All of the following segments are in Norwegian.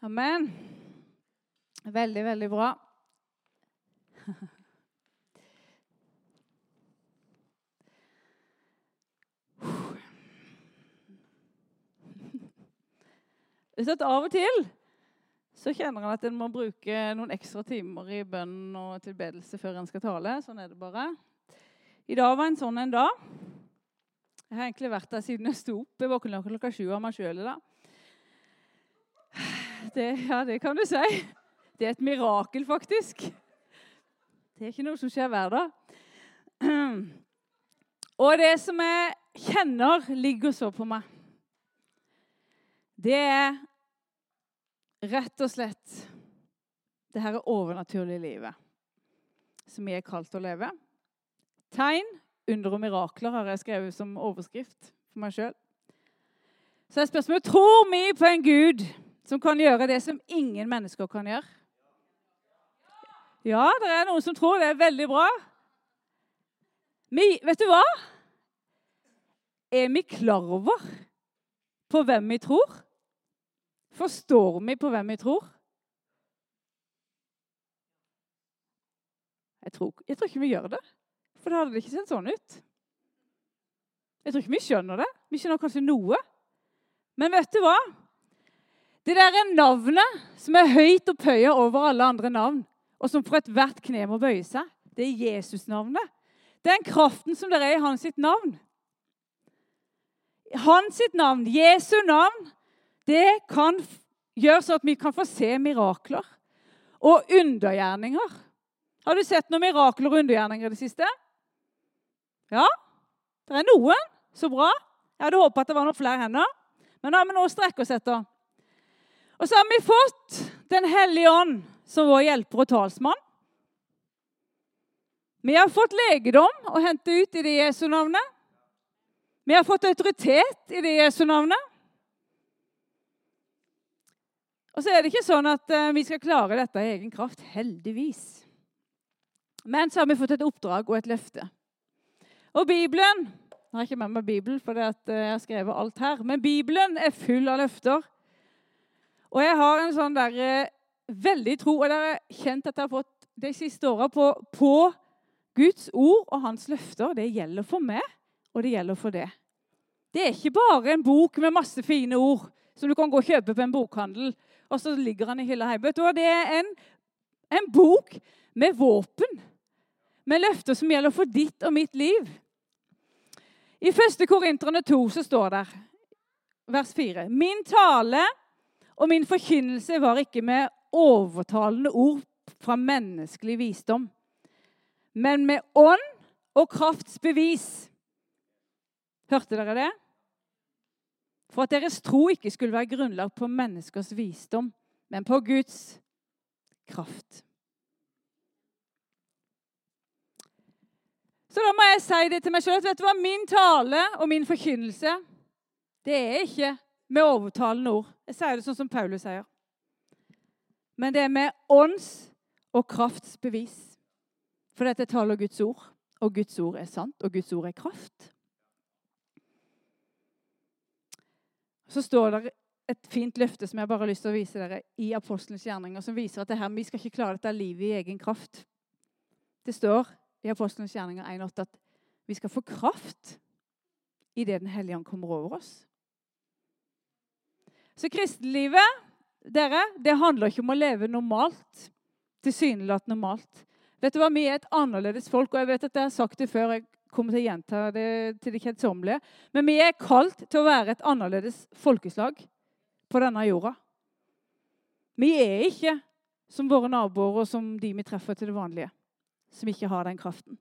Amen. Veldig, veldig bra. Av og til så kjenner en at en må bruke noen ekstra timer i bønn og tilbedelse før en skal tale. Sånn er det bare. I dag var en sånn en dag. Jeg har egentlig vært der siden jeg sto opp. Jeg våkna klokka sju av meg sjøl i dag. Det, ja, det kan du si. Det er et mirakel, faktisk. Det er ikke noe som skjer hver dag. Og det som jeg kjenner ligger så på meg, det er rett og slett det her overnaturlige livet som vi er kalt å leve. Tegn, under og mirakler har jeg skrevet som overskrift for meg sjøl. Så er spørsmålet tror vi på en Gud som kan gjøre det som ingen mennesker kan gjøre. Ja, det er noen som tror det er veldig bra. Vi, vet du hva? Er vi klar over på hvem vi tror? Forstår vi på hvem vi tror? Jeg tror, jeg tror ikke vi gjør det. For da hadde det ikke sett sånn ut. Jeg tror ikke vi skjønner det. Vi skjønner kanskje noe. Men vet du hva? Det der er navnet som er høyt opphøya over alle andre navn, og som for ethvert kne må bøye seg, det er Jesus-navnet. Den kraften som det er i hans sitt navn. Hans sitt navn, Jesu navn, det kan gjøre så at vi kan få se mirakler og undergjerninger. Har du sett noen mirakler og undergjerninger i det siste? Ja, det er noen. Så bra. Jeg hadde håpet at det var noen flere hender. Men da har vi noe å strekke oss etter. Og så har vi fått Den hellige ånd som vår hjelper og talsmann. Vi har fått legedom å hente ut i det Jesu navnet. Vi har fått autoritet i det Jesu navnet. Og så er det ikke sånn at uh, vi skal klare dette i egen kraft. Heldigvis. Men så har vi fått et oppdrag og et løfte. Og Bibelen Jeg har ikke med meg Bibelen, for jeg har skrevet alt her. Men Bibelen er full av løfter. Og jeg har en sånn der, uh, veldig tro, og dere har kjent at jeg har fått de siste åra på, på Guds ord og hans løfter. Det gjelder for meg, og det gjelder for det. Det er ikke bare en bok med masse fine ord som du kan gå og kjøpe på en bokhandel, og så ligger han i hylla hjemme. Det er en, en bok med våpen, med løfter som gjelder for ditt og mitt liv. I 1. Korinterne 2 så står det, vers 4.: Min tale og min forkynnelse var ikke med overtalende ord fra menneskelig visdom, men med ånd og krafts bevis. Hørte dere det? For at deres tro ikke skulle være grunnlag på menneskers visdom, men på Guds kraft. Så da må jeg si det til meg sjøl vet du hva, min tale og min forkynnelse det er ikke med overtalende ord. Jeg sier det sånn som Paulus sier. Men det er med ånds og krafts bevis. For dette taler Guds ord, og Guds ord er sant, og Guds ord er kraft. Så står det et fint løfte som jeg bare har lyst til å vise dere i Apostelens gjerninger, som viser at her, vi skal ikke klare dette livet i egen kraft. Det står i Apostelens gjerninger 1,8 at vi skal få kraft idet Den hellige ånd kommer over oss. Så kristenlivet dere, det handler ikke om å leve normalt. Tilsynelatende normalt. Vet du hva, Vi er et annerledes folk, og jeg vet at jeg har sagt det før. jeg kommer til å gjenta det til det kjedsommelige. Men vi er kalt til å være et annerledes folkeslag på denne jorda. Vi er ikke som våre naboer og som de vi treffer til det vanlige, som ikke har den kraften.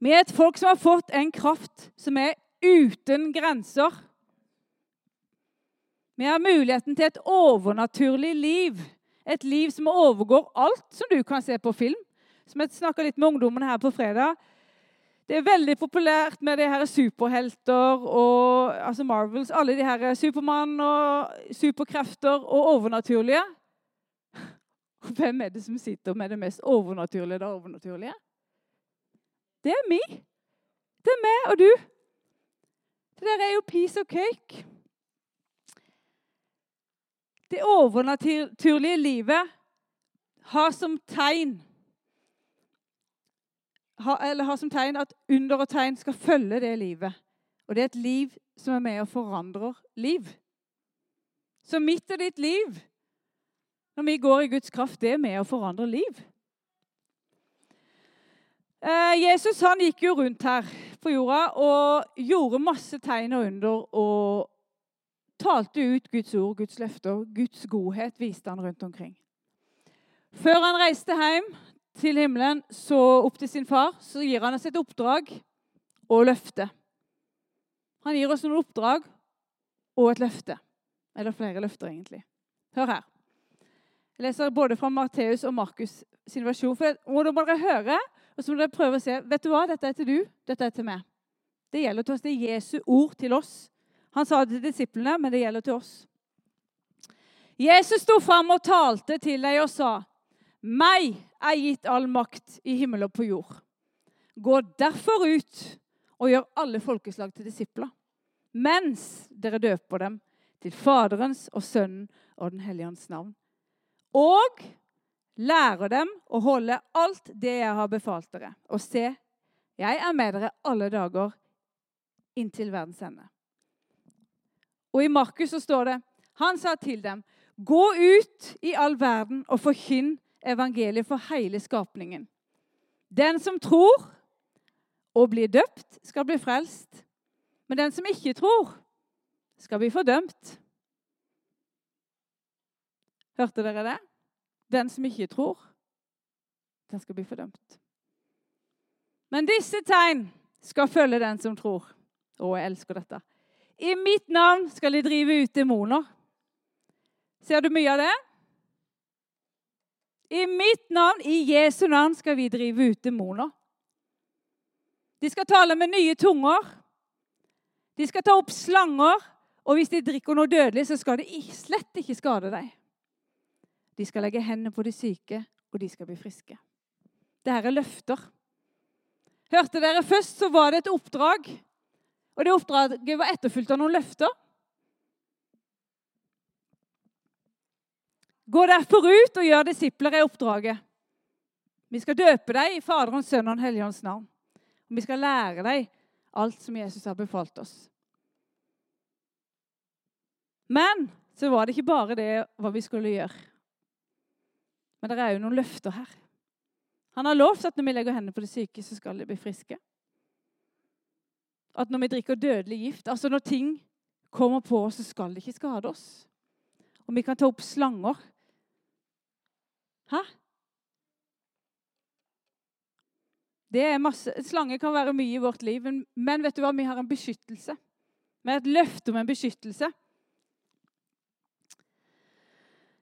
Vi er et folk som har fått en kraft som er uten grenser. Vi har muligheten til et overnaturlig liv. Et liv som overgår alt som du kan se på film som jeg snakka litt med ungdommene her på fredag. Det er veldig populært med de her superhelter og altså Marvels. Alle de her Supermann og superkrefter og overnaturlige. Hvem er det som sitter med det mest overnaturlige det overnaturlige? Det er vi. Det er meg og du. Det der er jo piece of cake. Det overnaturlige livet har som tegn eller har som tegn at under og tegn skal følge det livet. Og det er et liv som er med og forandrer liv. Så mitt og ditt liv, når vi går i Guds kraft, det er med å forandre liv. Eh, Jesus han gikk jo rundt her på jorda og gjorde masse tegn og under og talte ut Guds ord, Guds løfter, Guds godhet viste han rundt omkring. Før han reiste hjem til himmelen, så opp til sin far, så gir han oss et oppdrag og løfte. Han gir oss noen oppdrag og et løfte. Eller flere løfter, egentlig. Hør her. Jeg leser både fra Matteus og Markus sin versjon. For da må dere høre, og så må dere prøve å se. Vet du hva? Dette er til du, dette er til meg. Det gjelder til oss. Det er Jesu ord til oss. Han sa det til disiplene, men det gjelder til oss. Jesus sto fram og talte til deg og sa, 'Meg er gitt all makt i himmel og på jord.' 'Gå derfor ut og gjør alle folkeslag til disipler.' 'Mens dere døper dem til Faderens og Sønnen og Den hellige ånds navn.' 'Og lærer dem å holde alt det jeg har befalt dere.' 'Og se, jeg er med dere alle dager inntil verdens ende.' Og i Markus så står det Han sa til dem, 'Gå ut i all verden og forkynn evangeliet for hele skapningen.' 'Den som tror og blir døpt, skal bli frelst.' 'Men den som ikke tror, skal bli fordømt.' Hørte dere det? Den som ikke tror, den skal bli fordømt. Men disse tegn skal følge den som tror. Å, jeg elsker dette. I mitt navn skal de drive ut demoner. Ser du mye av det? I mitt navn, i Jesu navn, skal vi drive ut demoner. De skal tale med nye tunger. De skal ta opp slanger. Og hvis de drikker noe dødelig, så skal det slett ikke skade deg. De skal legge hendene på de syke, og de skal bli friske. Dette er løfter. Hørte dere først, så var det et oppdrag og det oppdraget var etterfulgt av noen løfter. Gå derfor ut og gjør disipler i oppdraget. Vi skal døpe deg i Faderens, Sønn og Den hellige ånds navn. Og vi skal lære deg alt som Jesus har befalt oss. Men så var det ikke bare det hva vi skulle gjøre. Men det er jo noen løfter her. Han har lovt at når vi legger hendene på de syke, så skal de bli friske at når vi drikker dødelig gift Altså når ting kommer på oss, så skal det ikke skade oss. Og vi kan ta opp slanger. Hæ? Det er masse, Slanger kan være mye i vårt liv, men vet du hva? vi har en beskyttelse. Vi har et løfte om en beskyttelse.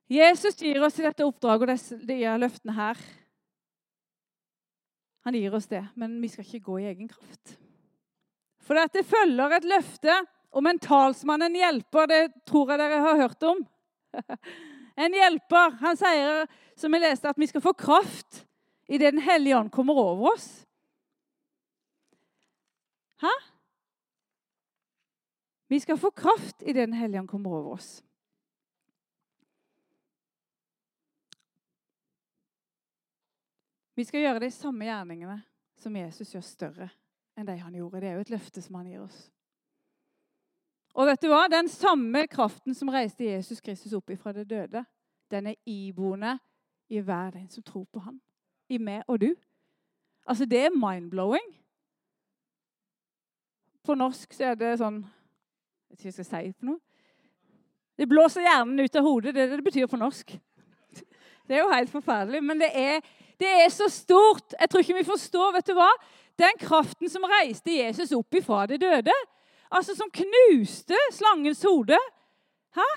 Jesus gir oss i dette oppdraget og disse, løftene her. Han gir oss det, men vi skal ikke gå i egen kraft. For det følger et løfte om en talsmann, en hjelper. Det tror jeg dere har hørt om. En hjelper. Han sier, som jeg leste, at vi skal få kraft idet Den hellige ånd kommer over oss. Hæ? Vi skal få kraft idet Den hellige ånd kommer over oss. Vi skal gjøre de samme gjerningene som Jesus gjør større enn de han gjorde. Det er jo et løfte som han gir oss. Og vet du hva? Den samme kraften som reiste Jesus Kristus opp ifra det døde, den er iboende i hver den som tror på han. I meg og du. Altså, det er mind-blowing. På norsk så er det sånn Jeg vet ikke hva jeg skal si for noe. Det blåser hjernen ut av hodet. Det er det det betyr på norsk. Det er jo helt forferdelig. Men det er, det er så stort. Jeg tror ikke vi forstår. vet du hva? Den kraften som reiste Jesus opp ifra det døde. Altså som knuste slangens hode. Hæ?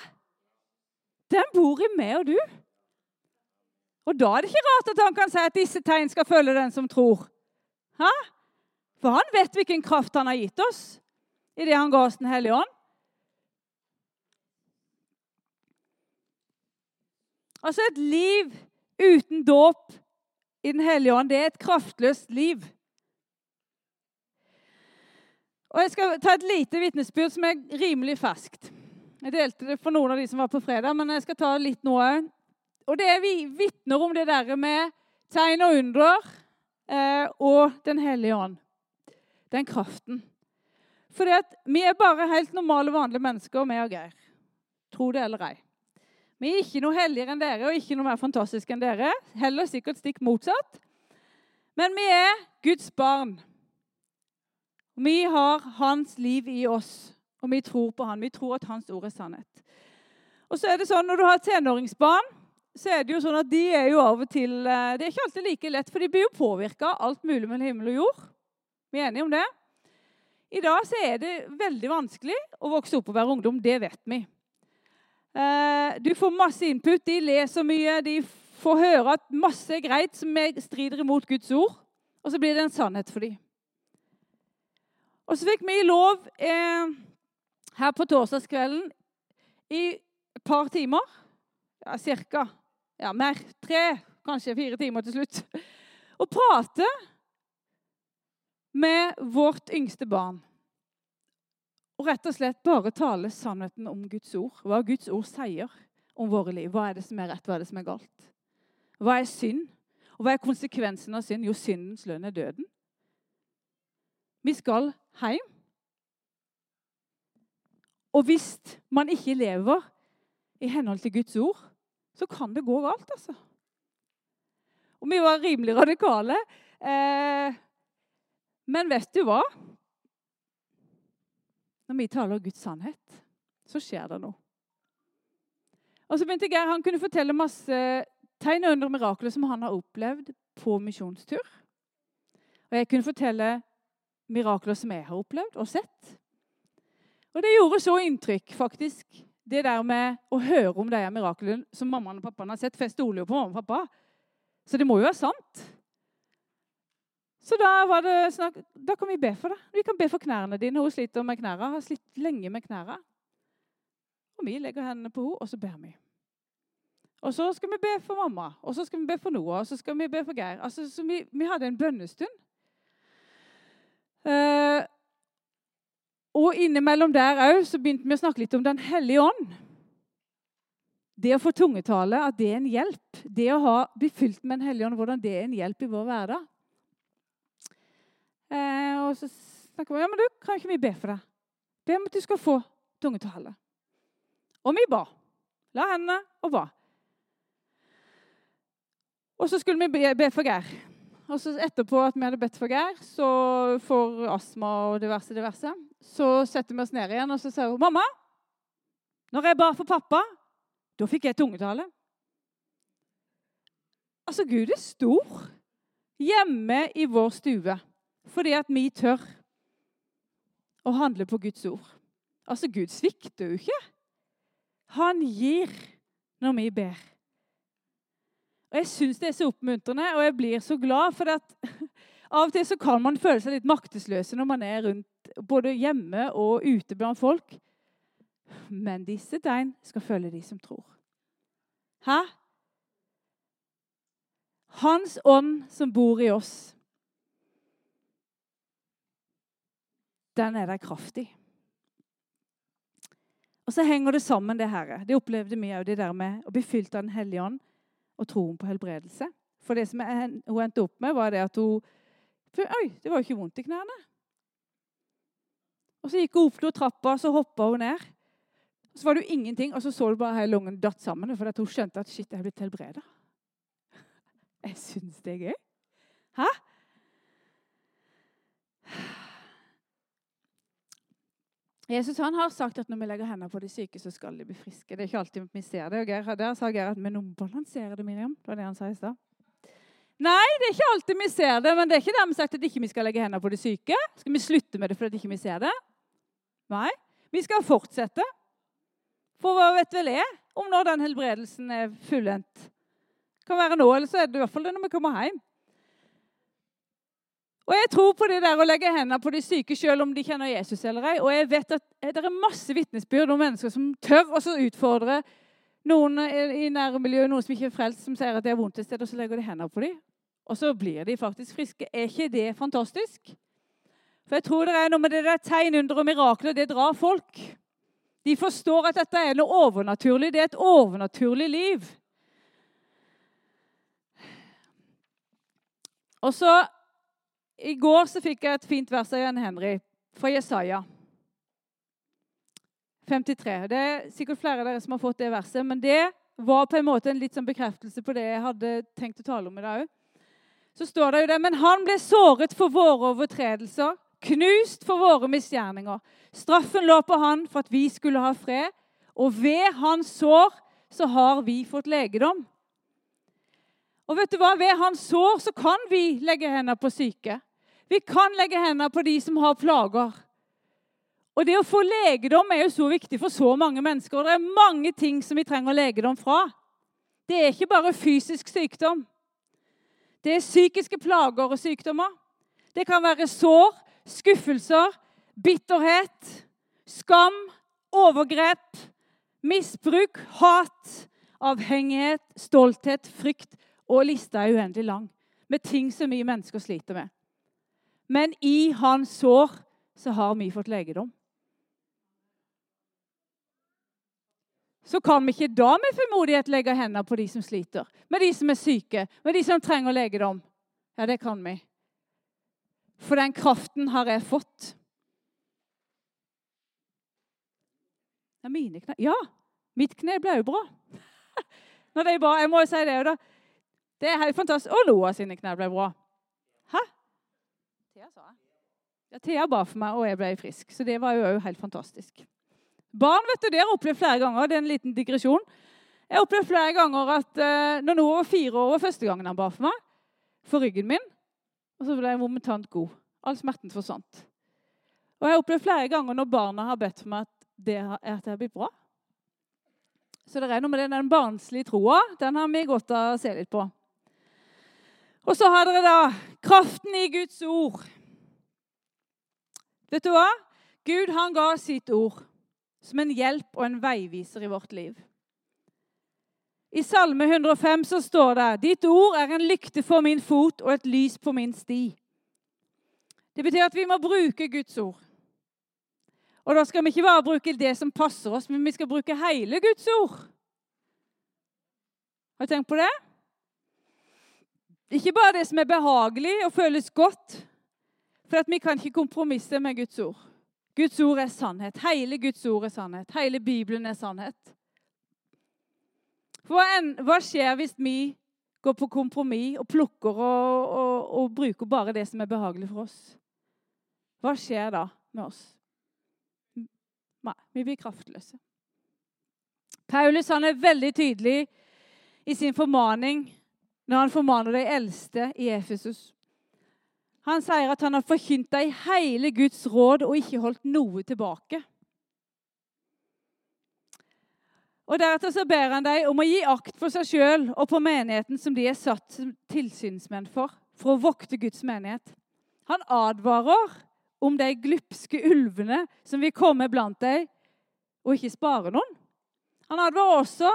Den bor i meg og du. Og da er det ikke rart at han kan si at disse tegn skal følge den som tror. Hæ? For han vet hvilken kraft han har gitt oss i det han ga oss Den hellige ånd. Altså et liv uten dåp i Den hellige ånd, det er et kraftløst liv. Og Jeg skal ta et lite vitnesbyrd som er rimelig ferskt. Jeg delte det for noen av de som var på fredag, men jeg skal ta litt nå òg. Og det vi vitner om det der med tegn og under eh, og Den hellige ånd. Den kraften. For vi er bare helt normale, vanlige mennesker, vi og Geir. Tro det eller ei. Vi er ikke noe helligere enn dere og ikke noe mer fantastiske enn dere. Heller sikkert stikk motsatt. Men vi er Guds barn. Vi har hans liv i oss, og vi tror på han. Vi tror at hans ord er sannhet. Og så er det sånn, Når du har tenåringsbarn, så er det jo sånn at de er jo av og til eh, Det er ikke alltid like lett, for de blir jo påvirka av alt mulig mellom himmel og jord. Vi er enige om det? I dag så er det veldig vanskelig å vokse opp og være ungdom. Det vet vi. Eh, du får masse input. De leser mye. De får høre at masse er greit som strider imot Guds ord. Og så blir det en sannhet for dem. Og så fikk vi lov eh, her på torsdagskvelden i et par timer, ja, cirka, ja, mer, tre, kanskje fire timer til slutt, å prate med vårt yngste barn. Og rett og slett bare tale sannheten om Guds ord. Hva Guds ord sier om våre liv. Hva er det som er rett, hva er det som er galt? Hva er synd? Og hva er konsekvensen av synd? Jo, syndens lønn er døden. Vi skal hjem. Og hvis man ikke lever i henhold til Guds ord, så kan det gå galt, altså. Og vi var rimelig radikale. Eh, men vet du hva? Når vi taler Guds sannhet, så skjer det noe. Og så begynte Geir han kunne fortelle masse tegn under mirakler som han har opplevd på misjonstur. Og jeg kunne fortelle mirakler som jeg har opplevd og sett. Og det gjorde så inntrykk, faktisk, det der med å høre om de miraklene som mammaen og pappaen har sett. For jeg stoler jo på mamma og pappa. Så det må jo være sant. Så da var det snakk, da kan vi be for det. Vi kan be for knærne dine. Hun sliter med knærne, har slitt lenge med knærne. Og vi legger hendene på henne, og så ber vi. Og så skal vi be for mamma, og så skal vi be for Noah, og så skal vi be for Geir. Altså, vi, vi, hadde en bønnestund. Uh, og innimellom der òg begynte vi å snakke litt om Den hellige ånd. Det å få tungetale, at det er en hjelp. Det å ha, bli fylt med Den hellige ånd, hvordan det er en hjelp i vår hverdag. Eh, og så snakker vi ja, men du, kan ikke vi be for deg? Be om at du skal få tungetale. Og vi ba. La hendene og ba. Og så skulle vi be, be for Geir. Og så etterpå at vi hadde bedt for Geir, så for astma og diverse, diverse, så setter vi oss ned igjen og så sier hun, 'Mamma, når jeg ba for pappa, da fikk jeg tungetale.' Altså, Gud er stor hjemme i vår stue fordi at vi tør å handle på Guds ord. Altså, Gud svikter jo ikke. Han gir når vi ber. Og Jeg syns det er så oppmuntrende, og jeg blir så glad. For at av og til så kan man føle seg litt maktesløse når man er rundt både hjemme og ute blant folk. Men disse tegn skal følge de som tror. Hæ? Hans ånd som bor i oss, den er der kraftig. Og så henger det sammen, det her. Det opplevde vi òg, det der med å bli fylt av Den hellige ånd og troen på helbredelse. For det som hun endte opp med, var det at hun Oi, det var jo ikke vondt i knærne. Og Så gikk hun opp til trappa, så hoppa hun ned. Og Så var det jo ingenting, og så så du bare hele lungen datt sammen. For hun skjønte at shit, jeg er blitt helbreda. Jeg syns det er gøy. Hæ? Jesus han har sagt at når vi legger hendene på de syke, så skal de bli friske. Det er ikke alltid vi ser det. og Der sa Geir at vi nå balanserer det, Miriam. Det var det han sa i stad. Nei, det er ikke alltid vi ser det, men det er ikke dermed sagt at ikke vi skal legge hendene på de syke. Skal vi slutte med det fordi ikke vi ikke ser det? Nei. Vi skal fortsette. For hva vet vel jeg om når den helbredelsen er fullendt? Det kan være nå, eller så er det i hvert fall det når vi kommer hjem. Og Jeg tror på det der å legge hendene på de syke selv om de kjenner Jesus eller ei. Og jeg vet at det er masse vitnesbyrd om mennesker som tør å utfordre noen i nærmiljøet, noen som ikke er frelst, som sier at de har vondt et sted, og så legger de hendene på dem. Og så blir de faktisk friske. Er ikke det fantastisk? For jeg tror det er noe med det der tegn, under og mirakler. Det drar folk. De forstår at dette er noe overnaturlig. Det er et overnaturlig liv. Og så I går så fikk jeg et fint vers av Jan Henry fra Jesaja 53. Det er sikkert flere av dere som har fått det verset, men det var på en måte en litt sånn bekreftelse på det jeg hadde tenkt å tale om i dag òg. Så står det jo det Men han ble såret for våre overtredelser, knust for våre misgjerninger. Straffen lå på han for at vi skulle ha fred, og ved hans sår så har vi fått legedom. Og vet du hva? Ved hans sår så kan vi legge hender på syke. Vi kan legge hendene på de som har plager. Og det å få legedom er jo så viktig for så mange mennesker. Og det er mange ting som vi trenger legedom fra. Det er ikke bare fysisk sykdom. Det er psykiske plager og sykdommer. Det kan være sår, skuffelser, bitterhet, skam, overgrep, misbruk, hat, avhengighet, stolthet, frykt. Og lista er uendelig lang med ting som vi mennesker sliter med. Men i hans sår så har vi fått legedom. så kan vi ikke da med formodighet legge hendene på de som sliter, med de som er syke, med de som trenger legedom. Ja, det kan vi. For den kraften har jeg fått. Ja, mine kne Ja, mitt kne ble jo bra. Når er bra, Jeg må jo si det. da. Det er helt fantastisk. Og Noah sine knær ble bra. Hæ? Thea sa jeg. Ja, Thea ba for meg, og jeg ble frisk. Så det var jo helt fantastisk. Barn vet du, det har jeg opplevd flere ganger. Det er en liten digresjon. Jeg har opplevd flere ganger at eh, når Noah var fire år, var første gangen han ba for meg, for ryggen min, og så ble jeg momentant god. All smerten forsvant. Og jeg har opplevd flere ganger når barna har bedt for meg at det har, at det har blitt bra. Så det er noe med den, den barnslige troa. Den har vi godt av å se litt på. Og så har dere da kraften i Guds ord. Vet du hva? Gud han ga sitt ord som en hjelp og en veiviser i vårt liv. I Salme 105 så står det Ditt ord er en lykte for min fot og et lys på min sti. Det betyr at vi må bruke Guds ord. Og da skal vi ikke bare bruke det som passer oss, men vi skal bruke hele Guds ord. Har du tenkt på det? Ikke bare det som er behagelig og føles godt. For vi kan ikke kompromisse med Guds ord. Guds ord er sannhet. Hele Guds ord er sannhet. Hele Bibelen er sannhet. Hva, en, hva skjer hvis vi går på kompromiss og plukker og, og, og, bruker bare det som er behagelig for oss? Hva skjer da med oss? Nei, vi blir kraftløse. Paulus han er veldig tydelig i sin formaning når han formaner de eldste i Efesus. Han sier at han har forkynt deg hele Guds råd og ikke holdt noe tilbake. Og Deretter så ber han deg om å gi akt for seg sjøl og på menigheten som de er satt som tilsynsmenn for, for å vokte Guds menighet. Han advarer om de glupske ulvene som vil komme blant deg og ikke spare noen. Han advarer også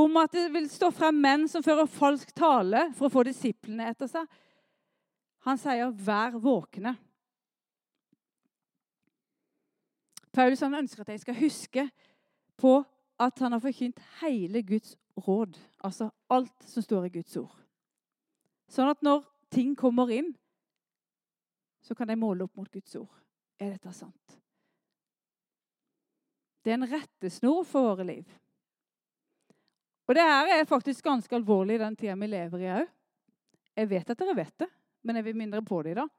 om at det vil stå frem menn som fører falsk tale for å få disiplene etter seg. Han sier 'vær våkne'. Paulus han ønsker at jeg skal huske på at han har forkynt hele Guds råd. Altså alt som står i Guds ord. Sånn at når ting kommer inn, så kan de måle opp mot Guds ord. Er dette sant? Det er en rettesnor for våre liv. Og det her er faktisk ganske alvorlig i den tida vi lever i òg. Jeg vet at dere vet det men jeg vil mindre på det i dag.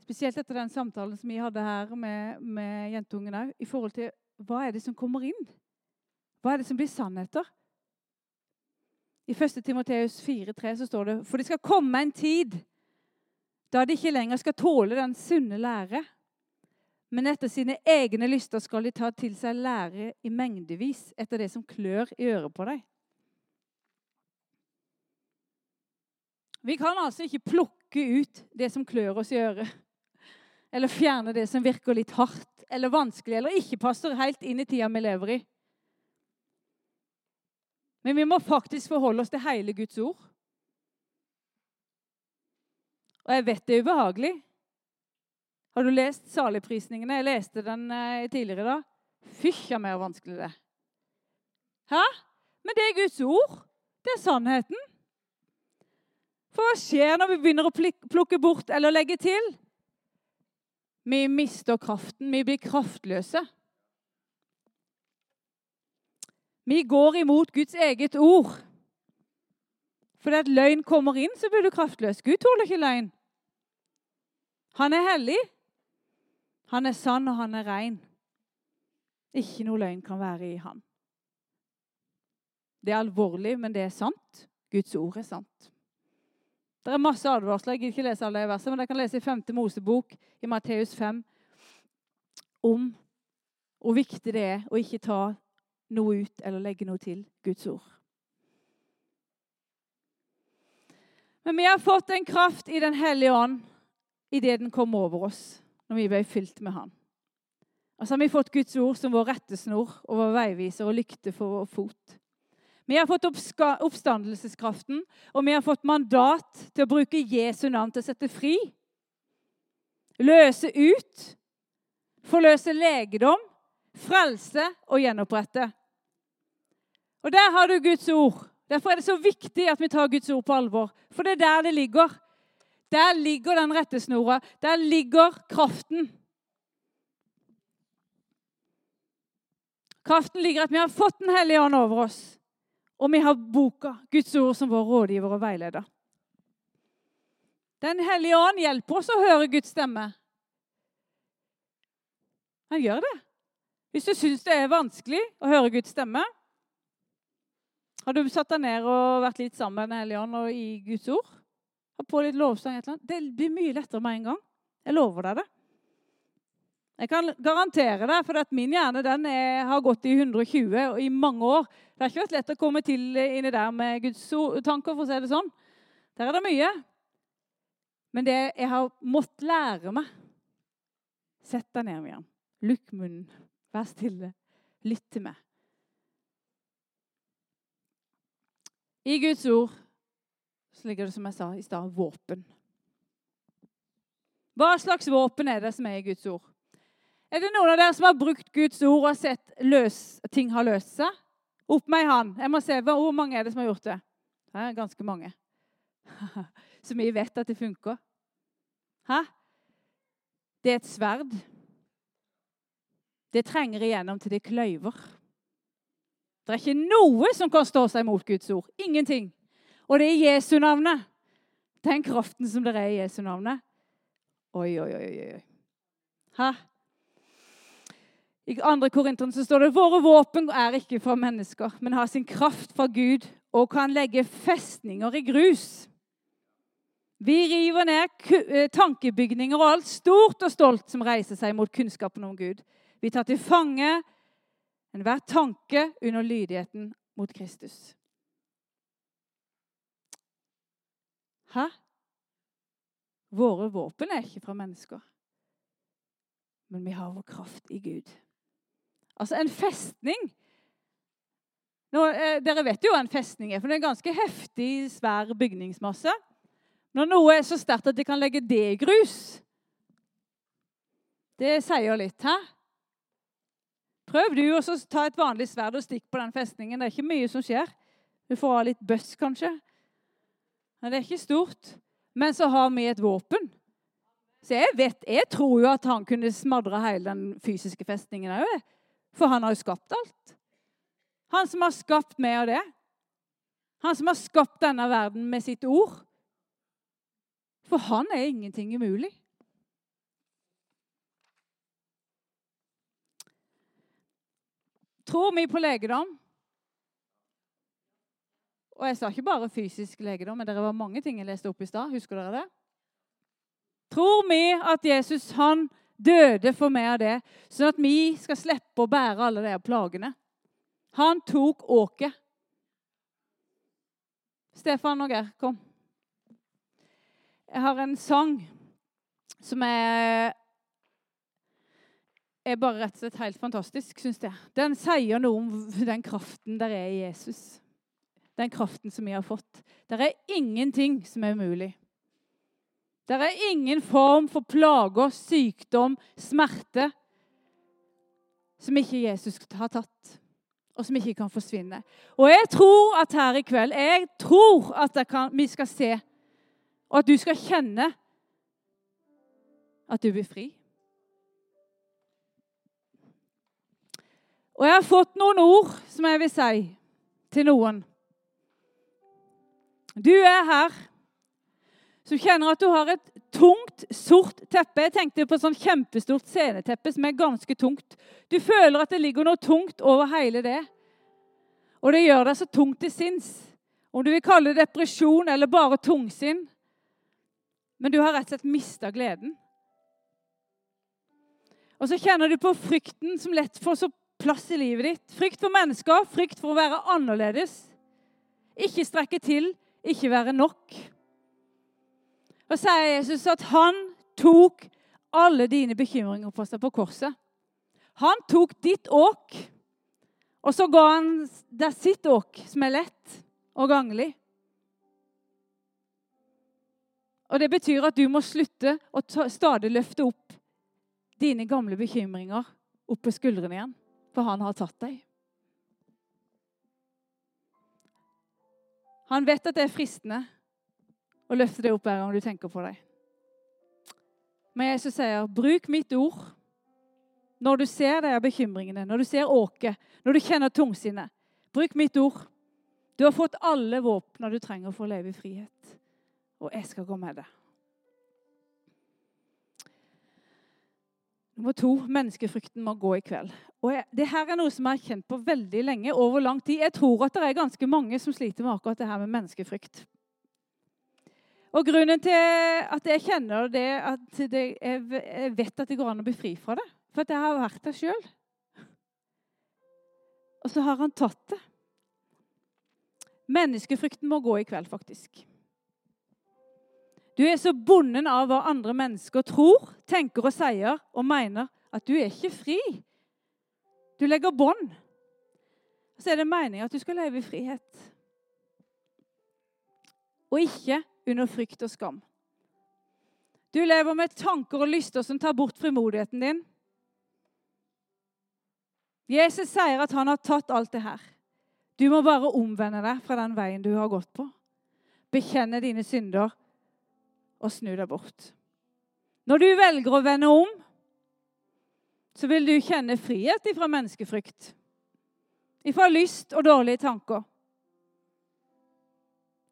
Spesielt etter den samtalen som vi hadde her med, med jentungen òg. I forhold til hva er det som kommer inn? Hva er det som blir sannheter? I 1. Timoteus 4,3 så står det For det skal komme en tid da de ikke lenger skal tåle den sunne lære. Men etter sine egne lyster skal de ta til seg lære i mengdevis etter det som klør i øret på deg. Vi kan altså ikke plukke ut det som klør oss i øret. Eller fjerne det som virker litt hardt eller vanskelig eller ikke passer helt inn i tida vi lever i. Men vi må faktisk forholde oss til hele Guds ord. Og jeg vet det er ubehagelig. Har du lest saligprisningene? Jeg leste den eh, tidligere i dag. Fysja meg hvor vanskelig det er. Hæ? Men det er Guds ord. Det er sannheten. For hva skjer når vi begynner å plukke bort eller legge til? Vi mister kraften. Vi blir kraftløse. Vi går imot Guds eget ord. Fordi at løgn kommer inn, så blir du kraftløs. Gud tåler ikke løgn. Han er hellig. Han er sann, og han er ren. Ikke noe løgn kan være i han. Det er alvorlig, men det er sant. Guds ord er sant. Det er masse advarsler. Jeg gidder ikke lese alle de versene, men dere kan lese i 5. Mosebok i Matteus 5 om hvor viktig det er å ikke ta noe ut eller legge noe til Guds ord. Men vi har fått en kraft i Den hellige ånd idet den kom over oss, når vi ble fylt med Han. Og så har vi fått Guds ord som vår rettesnor og vår veiviser og lykte for vår fot. Vi har fått oppstandelseskraften, og vi har fått mandat til å bruke Jesu navn til å sette fri. Løse ut, forløse legedom, frelse og gjenopprette. Og der har du Guds ord. Derfor er det så viktig at vi tar Guds ord på alvor. For det er der det ligger. Der ligger den rettesnora. Der ligger kraften. Kraften ligger at vi har fått Den hellige ånd over oss. Og vi har boka, Guds ord, som vår rådgiver og veileder. Den hellige ånd hjelper oss å høre Guds stemme. Han gjør det. Hvis du syns det er vanskelig å høre Guds stemme, har du satt deg ned og vært litt sammen med Den hellige ånd og i Guds ord? Har på litt lovsang? et eller annet? Det blir mye lettere med en gang. Jeg lover deg det. Jeg kan garantere deg, for at min hjerne den er, har gått i 120 og i mange år. Det har ikke vært lett å komme til inni der med Guds tanker, for å si det sånn. Der er det mye. Men det jeg har måttet lære meg Sett deg ned, Miriam. Lukk munnen. Vær stille. Lytt til meg. I Guds ord så ligger det, som jeg sa i stad, våpen. Hva slags våpen er det som er i Guds ord? Er det noen av dere som har brukt Guds ord og sett løs, ting har løst seg? Opp med ei hånd. Jeg må se Hvor mange er det som har gjort det? Det er ganske mange. Så vi vet at det funker. Hæ? Det er et sverd. Det trenger igjennom til det kløyver. Det er ikke noe som kan stå seg mot Guds ord. Ingenting. Og det er Jesu navnet. Den kraften som det er i Jesu navnet. Oi, oi, oi. oi. Hæ? I 2. Korinteren så står det våre våpen er ikke fra mennesker, men har sin kraft fra Gud og kan legge festninger i grus. Vi river ned eh, tankebygninger og alt stort og stolt som reiser seg mot kunnskapen om Gud. Vi tar til fange Enhver tanke under lydigheten mot Kristus. Hæ? Våre våpen er ikke fra mennesker, men vi har vår kraft i Gud. Altså, en festning Nå, eh, Dere vet jo hva en festning er, for det er en ganske heftig, svær bygningsmasse. Når noe er så sterkt at de kan legge det i grus Det sier litt. Hæ? Prøv du å ta et vanlig sverd og stikk på den festningen. Det er ikke mye som skjer. Du får av litt bøss, kanskje. Det er ikke stort. Men så har vi et våpen. Så jeg vet, jeg tror jo at han kunne smadre hele den fysiske festningen òg. For han har jo skapt alt. Han som har skapt meg og det. Han som har skapt denne verden med sitt ord. For han er ingenting umulig. Tror vi på legedom? Og jeg sa ikke bare fysisk legedom, men det var mange ting jeg leste opp i stad. Husker dere det? Tror vi at Jesus han døde for meg av det, sånn at vi skal slippe å bære alle de plagene? Han tok åket. Stefan og Geir, kom. Jeg har en sang som er er bare rett og slett helt fantastisk, syns jeg. Den sier noe om den kraften der er i Jesus. Den kraften som vi har fått. Det er ingenting som er umulig. Det er ingen form for plager, sykdom, smerte som ikke Jesus har tatt, og som ikke kan forsvinne. Og jeg tror at her i kveld jeg tror at kan, vi skal se, og at du skal kjenne at du blir fri. Og jeg har fått noen ord som jeg vil si til noen. Du er her som kjenner at du har et tungt, sort teppe. Jeg tenkte på et sånn kjempestort sceneteppe som er ganske tungt. Du føler at det ligger noe tungt over hele det. Og det gjør deg så tungt til sinns. Om du vil kalle det depresjon eller bare tungsinn. Men du har rett og slett mista gleden. Og så kjenner du på frykten som lett får så plass i livet ditt. Frykt for mennesker, frykt for å være annerledes. Ikke strekke til, ikke være nok. Og sier Jesus at han tok alle dine bekymringer på seg på korset. Han tok ditt åk, og så ga han deg sitt åk, som er lett og ganglig. Og Det betyr at du må slutte å stadig løfte opp dine gamle bekymringer opp på skuldrene igjen, for han har tatt deg. Han vet at det er fristende å løfte det opp hver gang du tenker på det. Men Jesus sier, 'Bruk mitt ord' når du ser de bekymringene, når du ser åket, når du kjenner tungsinnet. Bruk mitt ord. Du har fått alle våpnene du trenger for å leve i frihet. Og jeg skal gå med deg. Nummer to menneskefrykten må gå i kveld. Og jeg, det her er noe som jeg har kjent på veldig lenge, over lang tid. Jeg tror at det er ganske mange som sliter med akkurat det her med menneskefrykt. Og grunnen til at jeg kjenner det, at det, jeg vet at det går an å bli fri fra det, for at jeg har vært der sjøl. Og så har han tatt det. Menneskefrykten må gå i kveld, faktisk. Du er så bonden av hva andre mennesker tror, tenker og sier og mener, at du er ikke fri. Du legger bånd. Så er det meningen at du skal leve i frihet. Og ikke under frykt og skam. Du lever med tanker og lyster som tar bort frimodigheten din. Jesus sier at han har tatt alt det her. Du må bare omvende deg fra den veien du har gått på. Bekjenne dine synder og snu deg bort. Når du velger å vende om, så vil du kjenne frihet ifra menneskefrykt. Ifra lyst og dårlige tanker.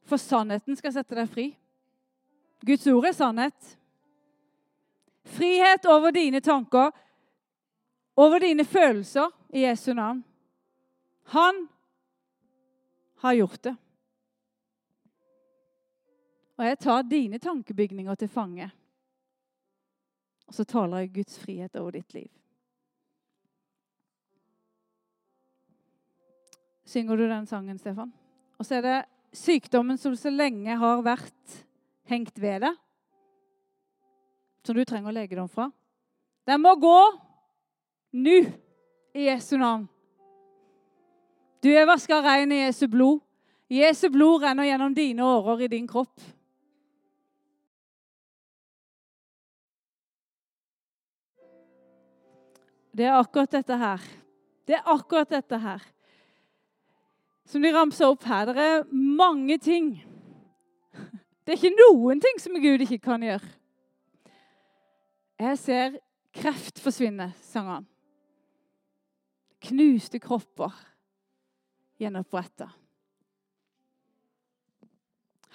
For sannheten skal sette deg fri. Guds ord er sannhet. Frihet over dine tanker, over dine følelser, i Jesu navn. Han har gjort det. Og jeg tar dine tankebygninger til fange. Og så taler jeg Guds frihet over ditt liv. Synger du den sangen, Stefan? Og så er det sykdommen som så lenge har vært hengt ved deg, som du trenger legedom fra. Den må gå nå i Jesu navn. Du er vaska rein i Jesu blod. Jesu blod renner gjennom dine årer i din kropp. Det er akkurat dette her. Det er akkurat dette her. Som de ramser opp her. Det er mange ting. Det er ikke noen ting som Gud ikke kan gjøre. Jeg ser kreft forsvinne, sang han. Knuste kropper gjenoppretta.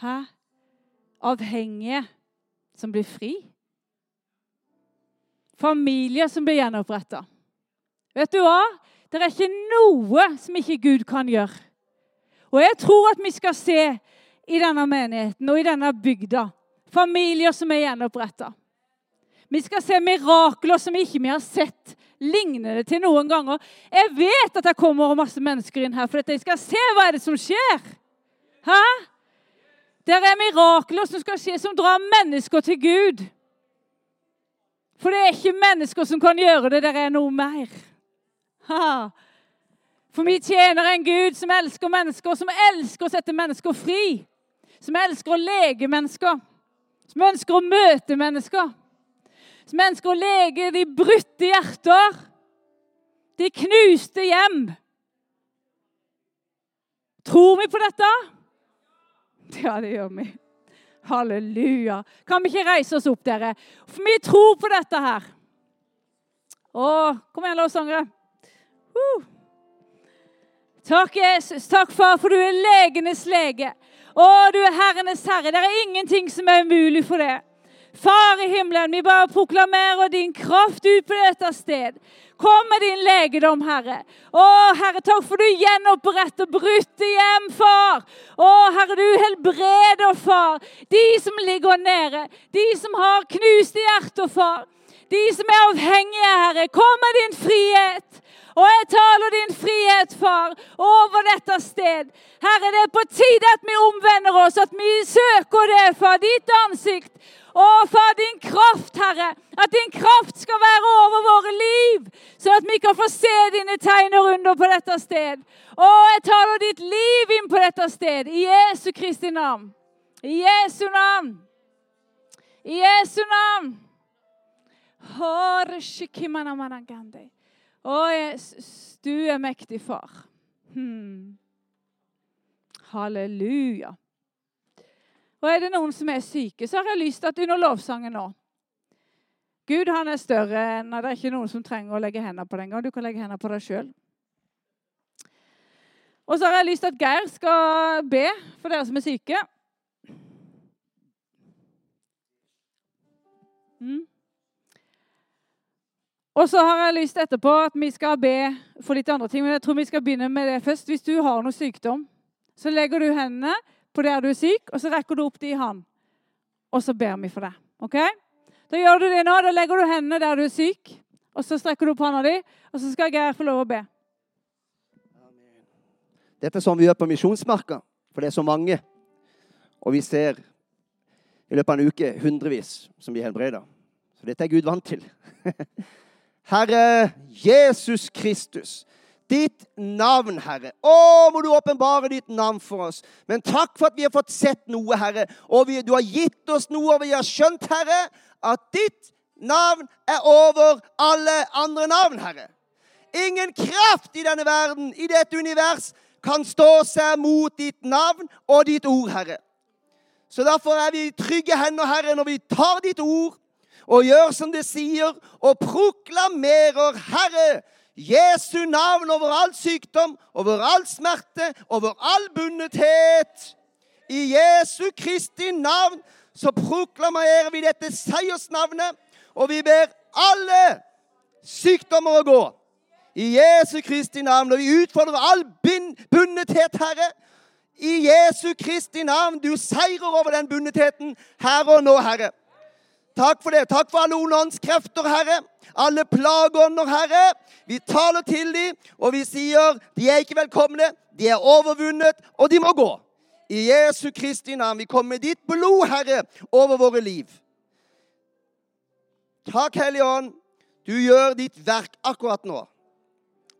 Hæ? Avhengige som blir fri. Familier som blir gjenoppretta. Vet du hva? Det er ikke noe som ikke Gud kan gjøre. Og jeg tror at vi skal se i denne menigheten og i denne bygda familier som er gjenoppretta. Vi skal se mirakler som ikke vi har sett lignende til noen ganger. Jeg vet at det kommer masse mennesker inn her for at jeg skal se hva er det som skjer. Hæ? Det er mirakler som skal skje, som drar mennesker til Gud. For det er ikke mennesker som kan gjøre det. Det er noe mer. Ha. For vi tjener en Gud som elsker mennesker, som elsker å sette mennesker fri. Som elsker å lege mennesker. Som ønsker å møte mennesker. Som ønsker å lege de brutte hjerter. De knuste hjem. Tror vi på dette? Ja, det gjør vi. Halleluja. Kan vi ikke reise oss opp, dere? For vi tror på dette her. Å, kom igjen, lovsangere. Uh. Takk, Jesus. Takk, far, for du er legenes lege. Å, du er herrenes herre. Det er ingenting som er umulig for det. Far i himmelen, vi bare proklamerer din kraft ut på dette sted. Kom med din legedom, Herre. Å, Herre, takk for du gjenoppretter brutte hjem, far. Å, Herre, du helbreder, far. De som ligger nede, de som har knuste hjerter, far. De som er avhengige, Herre. Kom med din frihet. Og jeg taler din frihet, far, over dette sted. Herre, det er på tide at vi omvender oss, at vi søker det, far, ditt ansikt. Og far, din kraft, Herre. At din kraft skal være over våre liv, så at vi kan få se dine tegn og under på dette sted. Og jeg taler ditt liv inn på dette sted, i Jesu Kristi navn. I Jesu navn. I Jesu navn. Å, Jesus, du er mektig far. Hmm. Halleluja. Og er det noen som er syke, så har jeg lyst til at under lovsangen nå Gud han er større enn Det er ikke noen som trenger å legge hendene på den gang. Du kan legge hendene på deg sjøl. Og så har jeg lyst til at Geir skal be for dere som er syke. Mm. Og så har jeg lyst etterpå at vi skal be for litt andre ting. Men jeg tror vi skal begynne med det først. Hvis du har noe sykdom, så legger du hendene på der du er syk, og så rekker du opp de i hand. Og så ber vi for deg. Ok? Da gjør du det nå. Da legger du hendene der du er syk, og så strekker du opp hånda di, og så skal Geir få lov å be. Dette er sånn vi gjør på Misjonsmarka, for det er så mange. Og vi ser i løpet av en uke hundrevis som blir helbreda. Så dette er Gud vant til. Herre Jesus Kristus. Ditt navn, Herre. Å, må du åpenbare ditt navn for oss. Men takk for at vi har fått sett noe, Herre. Og vi, du har gitt oss noe, og vi har skjønt, Herre, at ditt navn er over alle andre navn, Herre. Ingen kraft i denne verden, i dette univers, kan stå seg mot ditt navn og ditt ord, Herre. Så derfor er vi i trygge hender, Herre, når vi tar ditt ord og gjør som det sier, og proklamerer Herre Jesu navn over all sykdom, over all smerte, over all bundethet. I Jesu Kristi navn så proklamerer vi dette seiersnavnet, og vi ber alle sykdommer å gå. I Jesu Kristi navn. Og vi utfordrer all bundethet, Herre. I Jesu Kristi navn. Du seirer over den bundetheten her og nå, Herre. Takk for det. Takk for alle onde Herre. Alle plageånder, Herre. Vi taler til dem, og vi sier de er ikke velkomne, de er overvunnet, og de må gå. I Jesu Kristi navn. Vi kommer med ditt blod, Herre, over våre liv. Takk, Hellige Ånd. Du gjør ditt verk akkurat nå.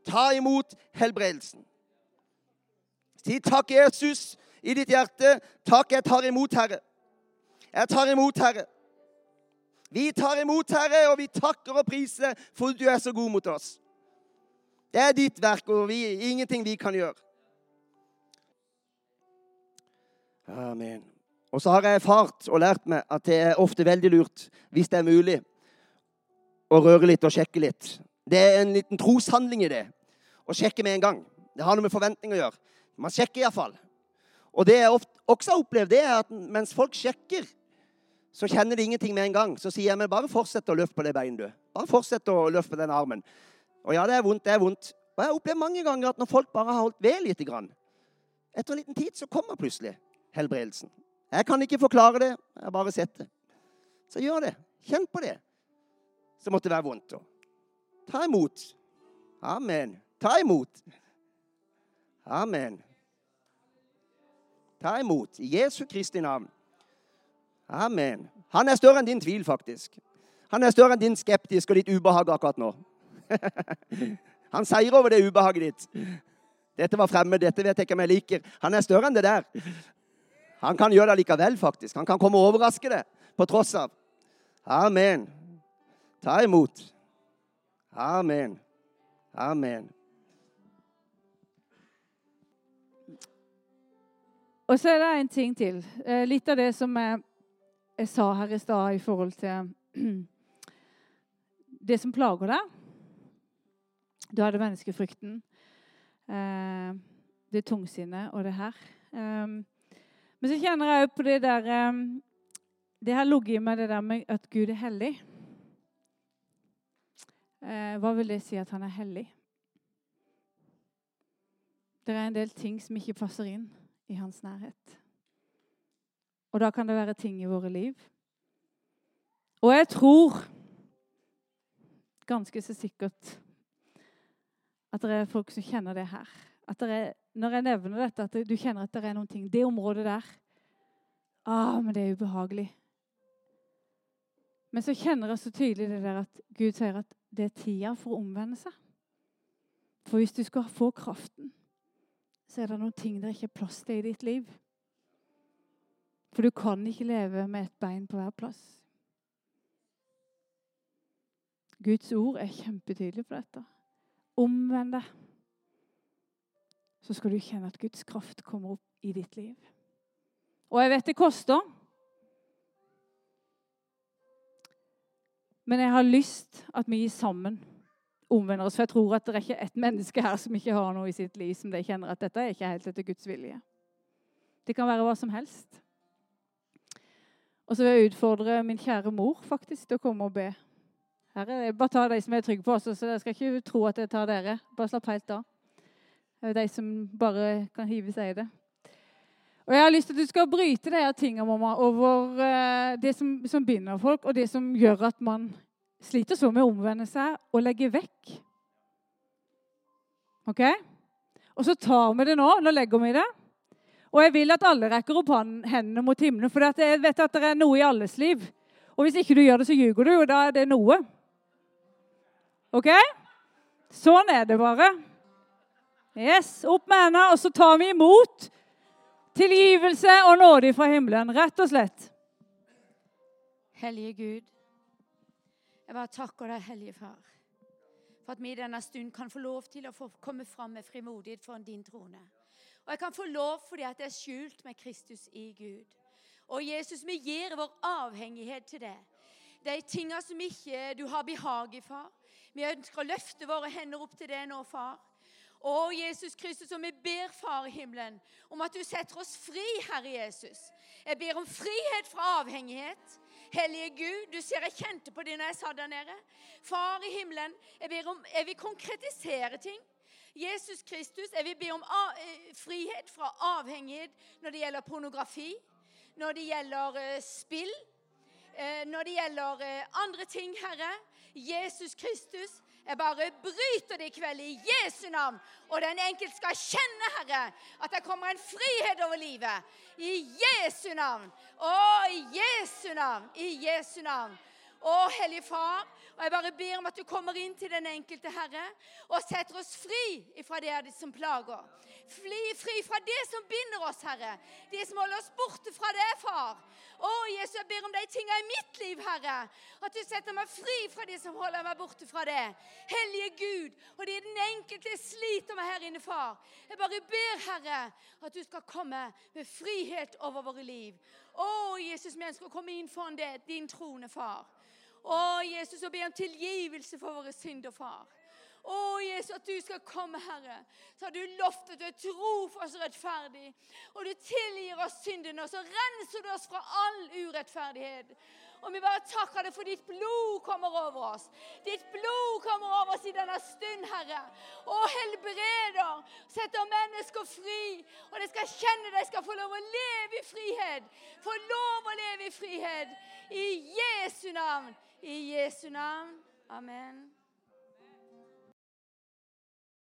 Ta imot helbredelsen. Si takk, Jesus, i ditt hjerte. Takk, jeg tar imot, Herre. Jeg tar imot, Herre. Vi tar imot, Herre, og vi takker og priser for at du er så god mot oss. Det er ditt verk, og vi, ingenting vi kan gjøre. Amen. Og så har jeg erfart og lært meg at det er ofte veldig lurt, hvis det er mulig, å røre litt og sjekke litt. Det er en liten troshandling i det. Å sjekke med en gang. Det har noe med forventning å gjøre. Man sjekker iallfall. Og det jeg også har opplevd, det er at mens folk sjekker så kjenner de ingenting med en gang. Så sier jeg, men bare fortsett å løfte på det beinet, du. Bare fortsett å løfte på den armen. Og ja, det er vondt, det er vondt. Og jeg har opplevd mange ganger at når folk bare har holdt ved lite grann, etter en liten tid så kommer plutselig helbredelsen. Jeg kan ikke forklare det, jeg har bare sett det. Så gjør det. Kjenn på det. Så måtte det være vondt. Ta imot. Amen. Ta imot. Amen. Ta imot i Jesu Kristi navn. Amen. Han er større enn din tvil, faktisk. Han er større enn din skeptisk og ditt ubehag akkurat nå. Han seier over det ubehaget ditt. Dette var fremmed, dette vet jeg ikke om jeg liker. Han er større enn det der. Han kan gjøre det likevel, faktisk. Han kan komme og overraske det på tross av. Amen. Ta imot. Amen. Amen. Og så er det en ting til. Eh, litt av det som jeg, jeg sa her i stad i forhold til det som plager deg. Du hadde menneskefrykten, eh, det tungsinnet og det her. Um, men så kjenner jeg òg på det der um, Det har ligget i meg det der med at Gud er hellig. Hva vil det si at han er hellig? Det er en del ting som ikke passer inn i hans nærhet. Og da kan det være ting i våre liv. Og jeg tror ganske så sikkert at det er folk som kjenner det her. Det er, når jeg nevner dette, at du kjenner at det er noen ting Det området der ah, men det er ubehagelig. Men så kjenner jeg så tydelig det der at Gud sier at det er tida for å omvende seg. For hvis du skal få kraften, så er det noen ting det ikke er plass til i ditt liv. For du kan ikke leve med et bein på hver plass. Guds ord er kjempetydelig på dette. Omvend deg, så skal du kjenne at Guds kraft kommer opp i ditt liv. Og jeg vet det koster. Men jeg har lyst at vi sammen omvender oss. For jeg tror at det er ikke ett menneske her som ikke har noe i sitt liv som de kjenner at dette er ikke helt etter Guds vilje. Det kan være hva som helst. Og så vil jeg utfordre min kjære mor faktisk til å komme og be. Her er det, bare ta de som er trygge på så Jeg skal ikke tro at jeg tar dere. Bare slapp helt av. Det er de som bare kan hive seg i det. Og Jeg har lyst til at du skal bryte de her tingene mamma, over uh, det som, som binder folk, og det som gjør at man sliter så med å omvende seg og legge vekk. OK? Og så tar vi det nå. Nå legger vi det. Og jeg vil at alle rekker opp hendene mot himmelen, for jeg vet at det er noe i alles liv. Og hvis ikke du gjør det, så ljuger du, og da er det noe. OK? Sånn er det bare. Yes, Opp med hendene, og så tar vi imot tilgivelse og nåde fra himmelen. Rett og slett. Hellige Gud. Jeg bare takker deg, Hellige Far, for at vi i denne stund kan få lov til å komme fram med frimodighet foran din trone. Og jeg kan få lov fordi at det er skjult med Kristus i Gud. Og Jesus, vi gir vår avhengighet til det. De tingene som ikke du har behag i, far. Vi ønsker å løfte våre hender opp til det nå, far. Å, Jesus Kristus, og vi ber, Far i himmelen, om at du setter oss fri, Herre Jesus. Jeg ber om frihet fra avhengighet. Hellige Gud, du ser jeg kjente på det når jeg sa der nede. Far i himmelen, jeg om Jeg vil konkretisere ting. Jesus Kristus, jeg vil be om eh, frihet fra avhengighet når det gjelder pornografi, når det gjelder uh, spill, uh, når det gjelder andre ting, Herre. Jesus Kristus, jeg bare bryter det i kveld i Jesu navn. Og den enkelte skal kjenne, Herre, at det kommer en frihet over livet. I Jesu navn. Å, i Jesu navn. I Jesu navn. Å, Hellige Far, og jeg bare ber om at du kommer inn til den enkelte Herre og setter oss fri fra det som plager. Fri, fri fra det som binder oss, Herre. Det som holder oss borte fra det, far. Å, Jesus, jeg ber om de tingene i mitt liv, Herre. At du setter meg fri fra det som holder meg borte fra det. Hellige Gud, og det er den enkelte sliter med her inne, far. Jeg bare ber, Herre, at du skal komme med frihet over våre liv. Å, Jesus, vi ønsker å komme inn foran det, din trone, far. Å, Jesus, og be om tilgivelse for våre synder, far. Å, Jesus, at du skal komme, Herre. Så har du lovt at du er trofast og rettferdig. Og du tilgir oss syndene, og så renser du oss fra all urettferdighet. Og vi bare takker deg for ditt blod kommer over oss. Ditt blod kommer over oss i denne stund, Herre. Og helbreder. Setter mennesker fri. Og de skal kjenne de skal få lov å leve i frihet. Få lov å leve i frihet. I Jesu navn. I Jesu navn. Amen.